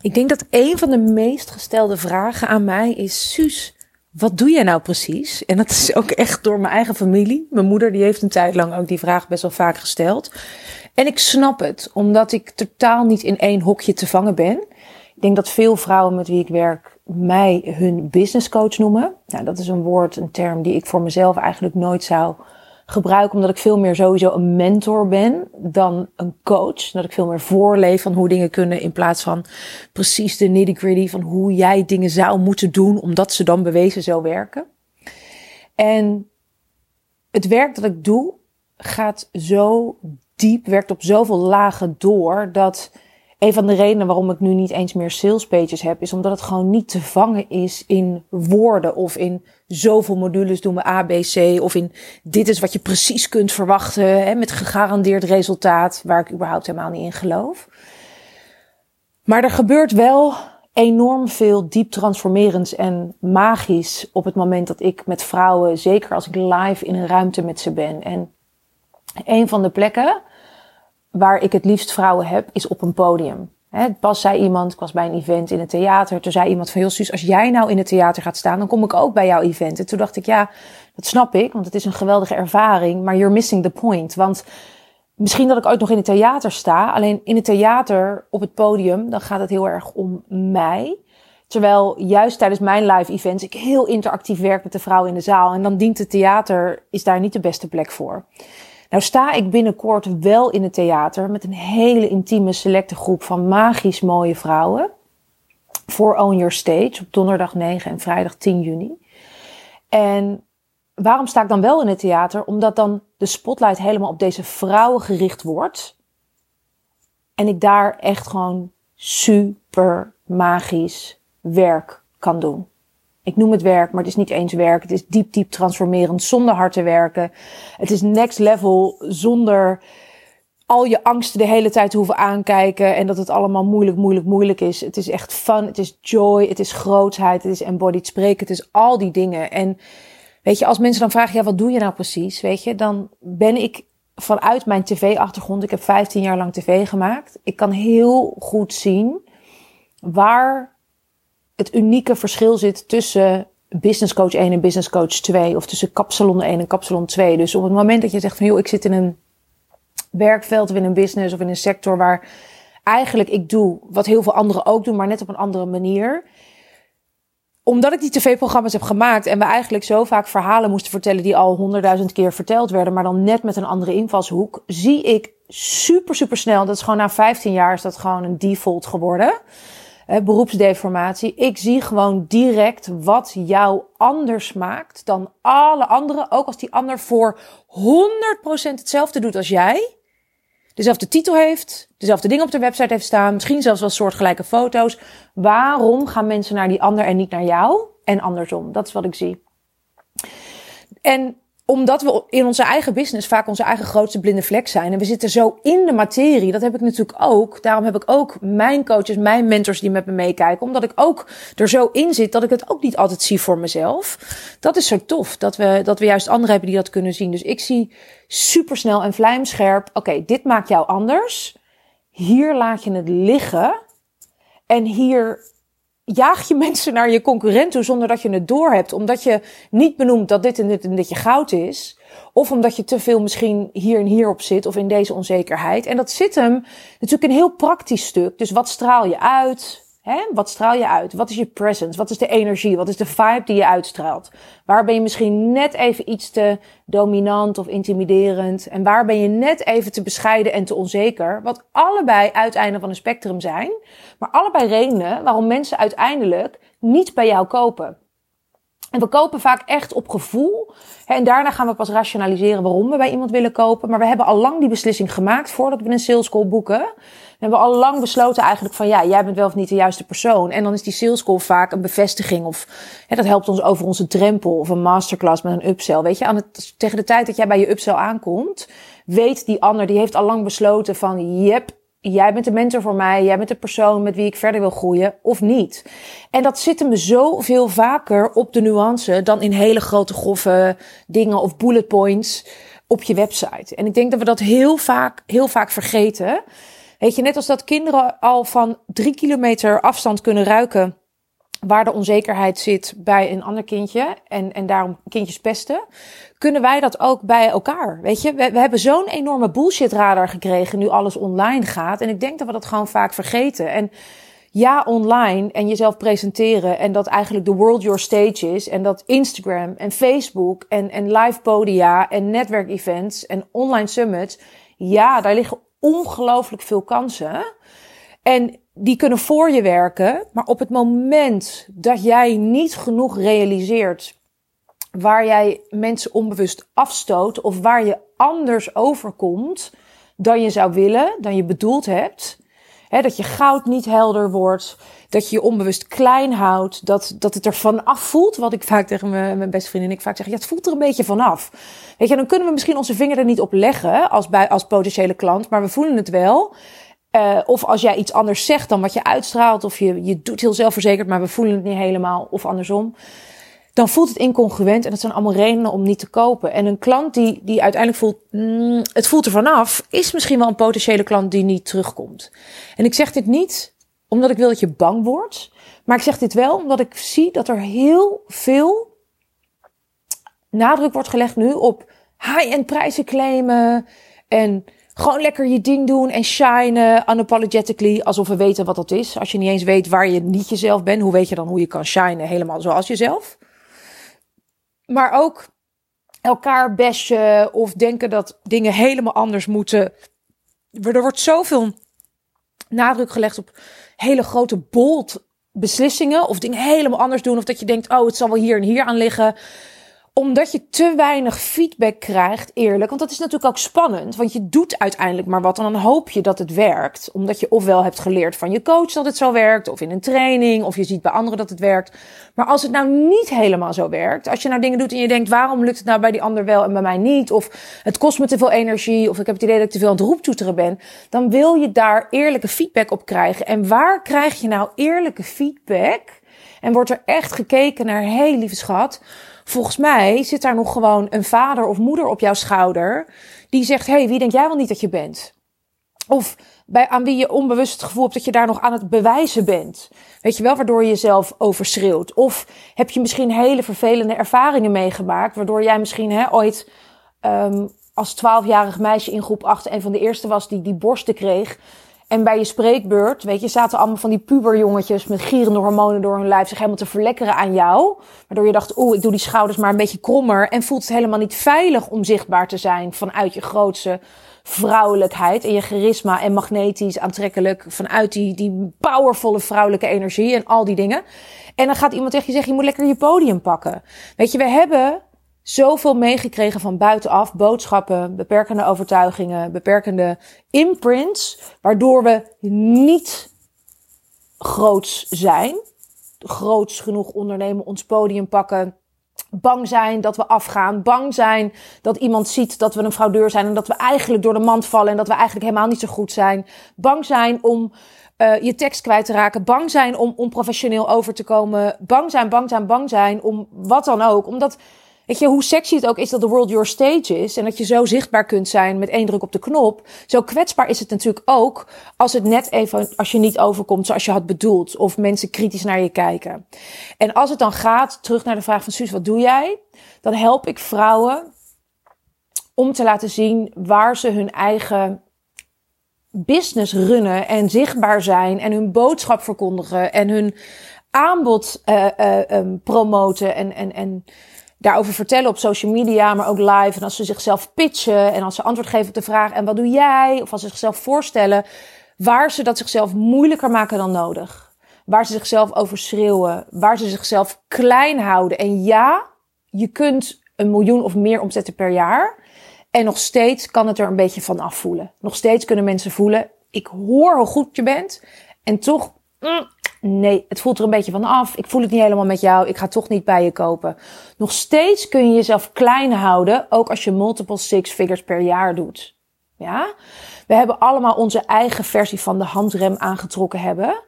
Ik denk dat een van de meest gestelde vragen aan mij is: Suus, wat doe jij nou precies? En dat is ook echt door mijn eigen familie. Mijn moeder die heeft een tijd lang ook die vraag best wel vaak gesteld. En ik snap het, omdat ik totaal niet in één hokje te vangen ben. Ik denk dat veel vrouwen met wie ik werk mij hun business coach noemen. Nou, dat is een woord, een term die ik voor mezelf eigenlijk nooit zou gebruik omdat ik veel meer sowieso een mentor ben dan een coach. Dat ik veel meer voorleef van hoe dingen kunnen in plaats van precies de nitty gritty van hoe jij dingen zou moeten doen omdat ze dan bewezen zo werken. En het werk dat ik doe gaat zo diep, werkt op zoveel lagen door dat een van de redenen waarom ik nu niet eens meer sales pages heb, is omdat het gewoon niet te vangen is in woorden of in zoveel modules doen we A, B, C of in dit is wat je precies kunt verwachten hè, met gegarandeerd resultaat, waar ik überhaupt helemaal niet in geloof. Maar er gebeurt wel enorm veel diep transformerends en magisch op het moment dat ik met vrouwen, zeker als ik live in een ruimte met ze ben. En een van de plekken waar ik het liefst vrouwen heb, is op een podium. Pas zei iemand, ik was bij een event in het theater. Toen zei iemand van, heel Suus, als jij nou in het theater gaat staan, dan kom ik ook bij jouw event. En toen dacht ik, ja, dat snap ik, want het is een geweldige ervaring. Maar you're missing the point. Want misschien dat ik ooit nog in het theater sta. Alleen in het theater, op het podium, dan gaat het heel erg om mij. Terwijl juist tijdens mijn live events ik heel interactief werk met de vrouwen in de zaal. En dan dient het theater, is daar niet de beste plek voor. Nou sta ik binnenkort wel in het theater met een hele intieme selecte groep van magisch mooie vrouwen. Voor On Your Stage op donderdag 9 en vrijdag 10 juni. En waarom sta ik dan wel in het theater? Omdat dan de spotlight helemaal op deze vrouwen gericht wordt. En ik daar echt gewoon super magisch werk kan doen. Ik noem het werk, maar het is niet eens werk. Het is diep, diep transformerend zonder hard te werken. Het is next level zonder al je angsten de hele tijd te hoeven aankijken. En dat het allemaal moeilijk, moeilijk, moeilijk is. Het is echt fun, het is joy, het is grootheid, het is embodied spreken. Het is al die dingen. En weet je, als mensen dan vragen, ja, wat doe je nou precies? Weet je, dan ben ik vanuit mijn tv-achtergrond. Ik heb 15 jaar lang tv gemaakt. Ik kan heel goed zien waar het unieke verschil zit tussen business coach 1 en business coach 2. Of tussen kapsalon 1 en kapsalon 2. Dus op het moment dat je zegt van joh, ik zit in een werkveld of in een business of in een sector waar eigenlijk ik doe wat heel veel anderen ook doen, maar net op een andere manier. Omdat ik die tv-programma's heb gemaakt en we eigenlijk zo vaak verhalen moesten vertellen die al honderdduizend keer verteld werden, maar dan net met een andere invalshoek, zie ik super, super snel, dat is gewoon na 15 jaar is dat gewoon een default geworden beroepsdeformatie. Ik zie gewoon direct wat jou anders maakt dan alle anderen. Ook als die ander voor 100% hetzelfde doet als jij. Dezelfde titel heeft, dezelfde dingen op de website heeft staan. Misschien zelfs wel soortgelijke foto's. Waarom gaan mensen naar die ander en niet naar jou? En andersom. Dat is wat ik zie. En omdat we in onze eigen business vaak onze eigen grootste blinde vlek zijn. En we zitten zo in de materie. Dat heb ik natuurlijk ook. Daarom heb ik ook mijn coaches, mijn mentors die met me meekijken. Omdat ik ook er zo in zit dat ik het ook niet altijd zie voor mezelf. Dat is zo tof. Dat we, dat we juist anderen hebben die dat kunnen zien. Dus ik zie supersnel en vlijmscherp. Oké, dit maakt jou anders. Hier laat je het liggen. En hier jaag je mensen naar je concurrent toe zonder dat je het doorhebt. Omdat je niet benoemt dat dit en dit en dit je goud is. Of omdat je te veel misschien hier en hier op zit of in deze onzekerheid. En dat zit hem natuurlijk een heel praktisch stuk. Dus wat straal je uit? Hè? Wat straal je uit? Wat is je presence? Wat is de energie? Wat is de vibe die je uitstraalt? Waar ben je misschien net even iets te dominant of intimiderend? En waar ben je net even te bescheiden en te onzeker? Wat allebei uiteinden van een spectrum zijn. Maar allebei redenen waarom mensen uiteindelijk niet bij jou kopen. En we kopen vaak echt op gevoel. En daarna gaan we pas rationaliseren waarom we bij iemand willen kopen. Maar we hebben al lang die beslissing gemaakt voordat we een sales call boeken. We hebben al lang besloten eigenlijk van ja, jij bent wel of niet de juiste persoon. En dan is die sales call vaak een bevestiging of dat helpt ons over onze drempel of een masterclass met een upsell. Weet je, aan het, tegen de tijd dat jij bij je upsell aankomt, weet die ander, die heeft al lang besloten van yep, jij bent de mentor voor mij, jij bent de persoon met wie ik verder wil groeien of niet. En dat zit me zoveel vaker op de nuance dan in hele grote grove dingen of bullet points op je website. En ik denk dat we dat heel vaak, heel vaak vergeten. Weet je, net als dat kinderen al van drie kilometer afstand kunnen ruiken waar de onzekerheid zit bij een ander kindje en, en daarom kindjes pesten, kunnen wij dat ook bij elkaar. Weet je, we, hebben zo'n enorme bullshit radar gekregen nu alles online gaat. En ik denk dat we dat gewoon vaak vergeten. En ja, online en jezelf presenteren en dat eigenlijk de world your stage is en dat Instagram en Facebook en, en live podia en netwerkevents en online summits, ja, daar liggen ongelooflijk veel kansen. En die kunnen voor je werken, maar op het moment dat jij niet genoeg realiseert waar jij mensen onbewust afstoot of waar je anders overkomt dan je zou willen, dan je bedoeld hebt, dat je goud niet helder wordt, dat je je onbewust klein houdt, dat, dat het er vanaf voelt, wat ik vaak tegen mijn, mijn beste vriendin en ik vaak zeg, ja, het voelt er een beetje vanaf. Weet je, dan kunnen we misschien onze vinger er niet op leggen als, bij, als potentiële klant, maar we voelen het wel. Uh, of als jij iets anders zegt dan wat je uitstraalt, of je, je doet heel zelfverzekerd, maar we voelen het niet helemaal, of andersom. Dan voelt het incongruent en dat zijn allemaal redenen om niet te kopen. En een klant die, die uiteindelijk voelt, mm, het voelt er vanaf, is misschien wel een potentiële klant die niet terugkomt. En ik zeg dit niet omdat ik wil dat je bang wordt, maar ik zeg dit wel omdat ik zie dat er heel veel nadruk wordt gelegd nu op high-end prijzen claimen en gewoon lekker je ding doen en shinen unapologetically. Alsof we weten wat dat is. Als je niet eens weet waar je niet jezelf bent, hoe weet je dan hoe je kan shinen helemaal zoals jezelf? Maar ook elkaar bashen of denken dat dingen helemaal anders moeten. Er wordt zoveel nadruk gelegd op hele grote bold beslissingen. Of dingen helemaal anders doen. Of dat je denkt, oh, het zal wel hier en hier aan liggen omdat je te weinig feedback krijgt, eerlijk. Want dat is natuurlijk ook spannend. Want je doet uiteindelijk maar wat. En dan hoop je dat het werkt. Omdat je ofwel hebt geleerd van je coach dat het zo werkt. Of in een training. Of je ziet bij anderen dat het werkt. Maar als het nou niet helemaal zo werkt. Als je nou dingen doet en je denkt waarom lukt het nou bij die ander wel en bij mij niet. Of het kost me te veel energie. Of ik heb het idee dat ik te veel aan het roeptoeteren ben. Dan wil je daar eerlijke feedback op krijgen. En waar krijg je nou eerlijke feedback? En wordt er echt gekeken naar, hé hey, lieve schat, Volgens mij zit daar nog gewoon een vader of moeder op jouw schouder die zegt: hey, wie denk jij wel niet dat je bent? Of bij, aan wie je onbewust het gevoel hebt dat je daar nog aan het bewijzen bent. Weet je wel, waardoor je jezelf overschreeuwt. Of heb je misschien hele vervelende ervaringen meegemaakt, waardoor jij misschien hè, ooit um, als twaalfjarig meisje in groep 8 een van de eerste was die die borsten kreeg. En bij je spreekbeurt, weet je, zaten allemaal van die puberjongetjes met gierende hormonen door hun lijf zich helemaal te verlekkeren aan jou. Waardoor je dacht, oeh, ik doe die schouders maar een beetje krommer. En voelt het helemaal niet veilig om zichtbaar te zijn vanuit je grootste vrouwelijkheid en je charisma en magnetisch aantrekkelijk vanuit die, die powervolle vrouwelijke energie en al die dingen. En dan gaat iemand tegen je zeggen, je moet lekker je podium pakken. Weet je, we hebben zoveel meegekregen van buitenaf, boodschappen, beperkende overtuigingen, beperkende imprints, waardoor we niet groots zijn, groots genoeg ondernemen, ons podium pakken, bang zijn dat we afgaan, bang zijn dat iemand ziet dat we een fraudeur zijn en dat we eigenlijk door de mand vallen en dat we eigenlijk helemaal niet zo goed zijn, bang zijn om uh, je tekst kwijt te raken, bang zijn om onprofessioneel over te komen, bang zijn, bang zijn, bang zijn om wat dan ook, omdat Weet je, hoe sexy het ook is dat de world your stage is. En dat je zo zichtbaar kunt zijn met één druk op de knop. Zo kwetsbaar is het natuurlijk ook als het net even, als je niet overkomt zoals je had bedoeld. Of mensen kritisch naar je kijken. En als het dan gaat, terug naar de vraag van Suus, wat doe jij? Dan help ik vrouwen om te laten zien waar ze hun eigen business runnen en zichtbaar zijn en hun boodschap verkondigen en hun aanbod uh, uh, um, promoten en, en, en daarover vertellen op social media, maar ook live. En als ze zichzelf pitchen en als ze antwoord geven op de vraag: en wat doe jij? Of als ze zichzelf voorstellen, waar ze dat zichzelf moeilijker maken dan nodig. Waar ze zichzelf over schreeuwen, waar ze zichzelf klein houden. En ja, je kunt een miljoen of meer omzetten per jaar. En nog steeds kan het er een beetje van afvoelen. Nog steeds kunnen mensen voelen: ik hoor hoe goed je bent. En toch mm, nee, het voelt er een beetje van af. Ik voel het niet helemaal met jou. Ik ga toch niet bij je kopen. Nog steeds kun je jezelf klein houden, ook als je multiple six figures per jaar doet. Ja? We hebben allemaal onze eigen versie van de handrem aangetrokken hebben.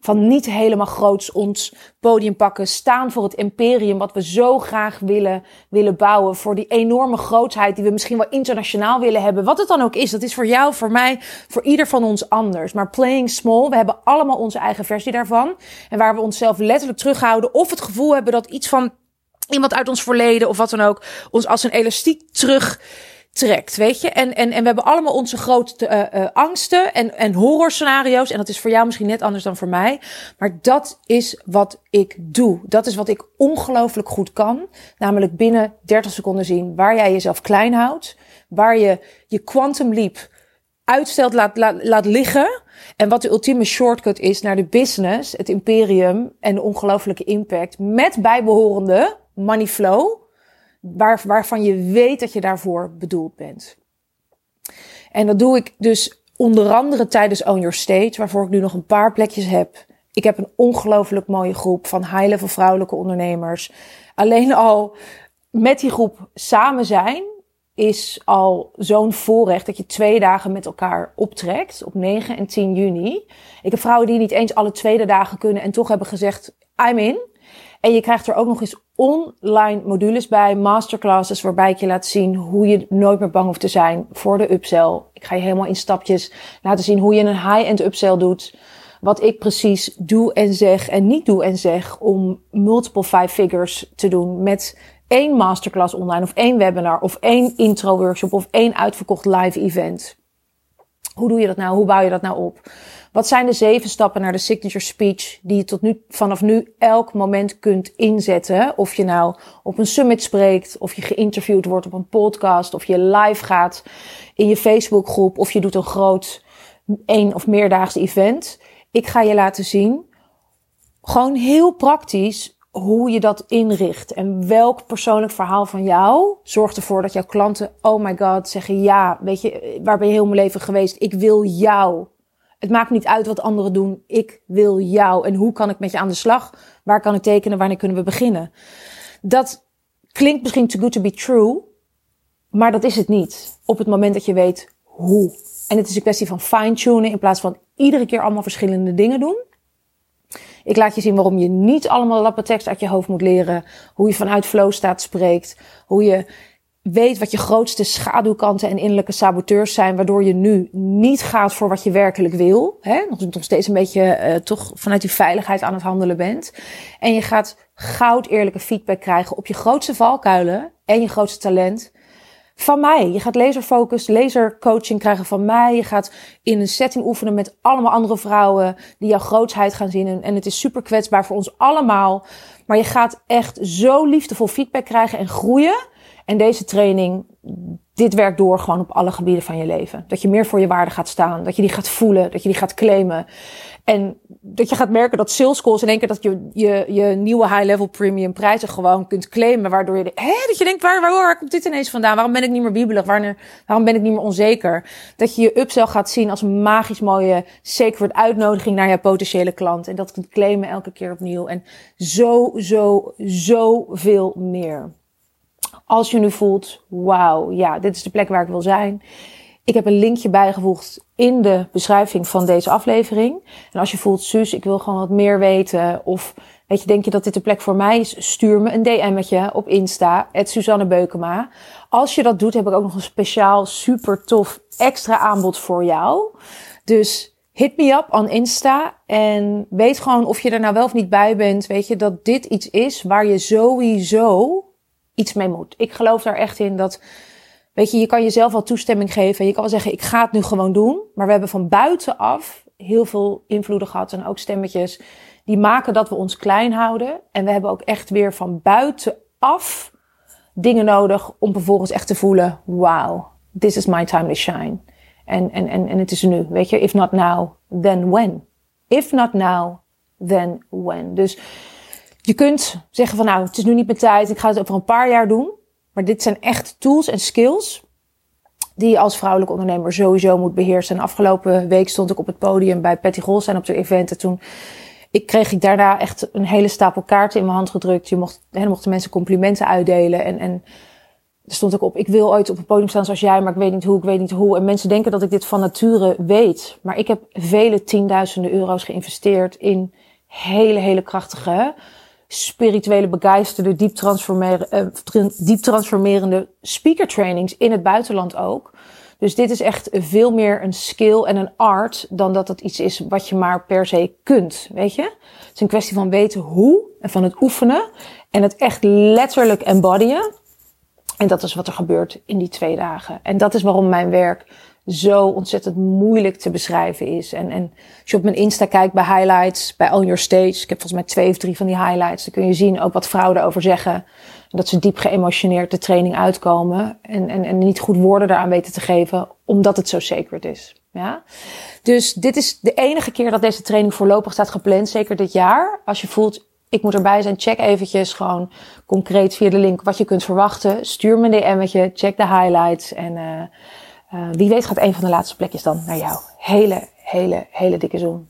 Van niet helemaal groots ons podium pakken. Staan voor het imperium wat we zo graag willen, willen bouwen. Voor die enorme grootheid die we misschien wel internationaal willen hebben. Wat het dan ook is. Dat is voor jou, voor mij, voor ieder van ons anders. Maar playing small, we hebben allemaal onze eigen versie daarvan. En waar we onszelf letterlijk terughouden. Of het gevoel hebben dat iets van iemand uit ons verleden of wat dan ook ons als een elastiek terug trekt, weet je. En, en, en we hebben allemaal onze grote uh, angsten en, en horrorscenario's. En dat is voor jou misschien net anders dan voor mij. Maar dat is wat ik doe. Dat is wat ik ongelooflijk goed kan. Namelijk binnen 30 seconden zien waar jij jezelf klein houdt. Waar je je quantum leap uitstelt, laat, laat, laat liggen. En wat de ultieme shortcut is naar de business, het imperium en de ongelooflijke impact. Met bijbehorende money flow waar, waarvan je weet dat je daarvoor bedoeld bent. En dat doe ik dus onder andere tijdens Own Your Stage, waarvoor ik nu nog een paar plekjes heb. Ik heb een ongelooflijk mooie groep van high-level vrouwelijke ondernemers. Alleen al met die groep samen zijn is al zo'n voorrecht dat je twee dagen met elkaar optrekt op 9 en 10 juni. Ik heb vrouwen die niet eens alle tweede dagen kunnen en toch hebben gezegd: I'm in. En je krijgt er ook nog eens online modules bij, masterclasses, waarbij ik je laat zien hoe je nooit meer bang hoeft te zijn voor de upsell. Ik ga je helemaal in stapjes laten zien hoe je een high-end upsell doet. Wat ik precies doe en zeg en niet doe en zeg om multiple five figures te doen met één masterclass online of één webinar of één intro workshop of één uitverkocht live event. Hoe doe je dat nou? Hoe bouw je dat nou op? Wat zijn de zeven stappen naar de signature speech die je tot nu, vanaf nu elk moment kunt inzetten? Of je nou op een summit spreekt, of je geïnterviewd wordt op een podcast, of je live gaat in je Facebookgroep, of je doet een groot één of meerdaags event. Ik ga je laten zien, gewoon heel praktisch, hoe je dat inricht. En welk persoonlijk verhaal van jou zorgt ervoor dat jouw klanten, oh my god, zeggen ja, weet je, waar ben je heel mijn leven geweest? Ik wil jou. Het maakt niet uit wat anderen doen. Ik wil jou. En hoe kan ik met je aan de slag? Waar kan ik tekenen? Wanneer kunnen we beginnen? Dat klinkt misschien too good to be true. Maar dat is het niet. Op het moment dat je weet hoe. En het is een kwestie van fine-tunen in plaats van iedere keer allemaal verschillende dingen doen. Ik laat je zien waarom je niet allemaal lappen tekst uit je hoofd moet leren. Hoe je vanuit flow staat spreekt. Hoe je weet wat je grootste schaduwkanten en innerlijke saboteurs zijn, waardoor je nu niet gaat voor wat je werkelijk wil. Hè? Nog, nog steeds een beetje uh, toch vanuit die veiligheid aan het handelen bent. En je gaat goud eerlijke feedback krijgen op je grootste valkuilen en je grootste talent. Van mij. Je gaat laserfocus, lasercoaching krijgen van mij. Je gaat in een setting oefenen met allemaal andere vrouwen die jouw grootsheid gaan zien. En het is super kwetsbaar voor ons allemaal. Maar je gaat echt zo liefdevol feedback krijgen en groeien en deze training, dit werkt door gewoon op alle gebieden van je leven. Dat je meer voor je waarde gaat staan. Dat je die gaat voelen. Dat je die gaat claimen. En dat je gaat merken dat sales calls in één keer dat je je, je nieuwe high-level premium prijzen gewoon kunt claimen. Waardoor je, hè, dat je denkt, waar, waar, komt dit ineens vandaan? Waarom ben ik niet meer biebelig? Waarom, waarom ben ik niet meer onzeker? Dat je je upsell gaat zien als een magisch mooie sacred uitnodiging naar je potentiële klant. En dat kunt claimen elke keer opnieuw. En zo, zo, zo veel meer. Als je nu voelt, wauw, ja, dit is de plek waar ik wil zijn. Ik heb een linkje bijgevoegd in de beschrijving van deze aflevering. En als je voelt, Suus, ik wil gewoon wat meer weten. Of weet je, denk je dat dit de plek voor mij is? Stuur me een DM'tje op Insta, Suzanne Beukema. Als je dat doet, heb ik ook nog een speciaal super tof extra aanbod voor jou. Dus hit me up on Insta en weet gewoon of je er nou wel of niet bij bent. Weet je, dat dit iets is waar je sowieso iets mee moet. Ik geloof daar echt in dat, weet je, je kan jezelf al toestemming geven. Je kan wel zeggen, ik ga het nu gewoon doen. Maar we hebben van buitenaf heel veel invloeden gehad en ook stemmetjes die maken dat we ons klein houden. En we hebben ook echt weer van buitenaf dingen nodig om vervolgens echt te voelen, wow, this is my time to shine. En, en, en, en het is nu, weet je, if not now, then when? If not now, then when? Dus je kunt zeggen van nou, het is nu niet mijn tijd, ik ga het over een paar jaar doen. Maar dit zijn echt tools en skills die je als vrouwelijk ondernemer sowieso moet beheersen. En afgelopen week stond ik op het podium bij Patty Golstein op de event. En toen ik kreeg ik daarna echt een hele stapel kaarten in mijn hand gedrukt. Je mocht, mochten mensen complimenten uitdelen. En, en er stond ook op, ik wil ooit op het podium staan zoals jij, maar ik weet niet hoe, ik weet niet hoe. En mensen denken dat ik dit van nature weet. Maar ik heb vele tienduizenden euro's geïnvesteerd in hele, hele krachtige, spirituele, begeisterde, diep, transformerende, uh, diep transformerende speaker trainings in het buitenland ook. Dus dit is echt veel meer een skill en een art dan dat het iets is wat je maar per se kunt, weet je? Het is een kwestie van weten hoe en van het oefenen en het echt letterlijk embodyen. En dat is wat er gebeurt in die twee dagen. En dat is waarom mijn werk zo ontzettend moeilijk te beschrijven is. En, en als je op mijn Insta kijkt bij highlights, bij On Your Stage, ik heb volgens mij twee of drie van die highlights, dan kun je zien ook wat vrouwen erover zeggen. Dat ze diep geëmotioneerd de training uitkomen en, en, en niet goed woorden eraan weten te geven, omdat het zo sacred is. Ja? Dus dit is de enige keer dat deze training voorlopig staat gepland, zeker dit jaar. Als je voelt, ik moet erbij zijn, check eventjes gewoon concreet via de link wat je kunt verwachten. Stuur me een DM'tje, check de highlights en uh, uh, wie weet gaat een van de laatste plekjes dan naar jou. Hele, hele, hele dikke zoen.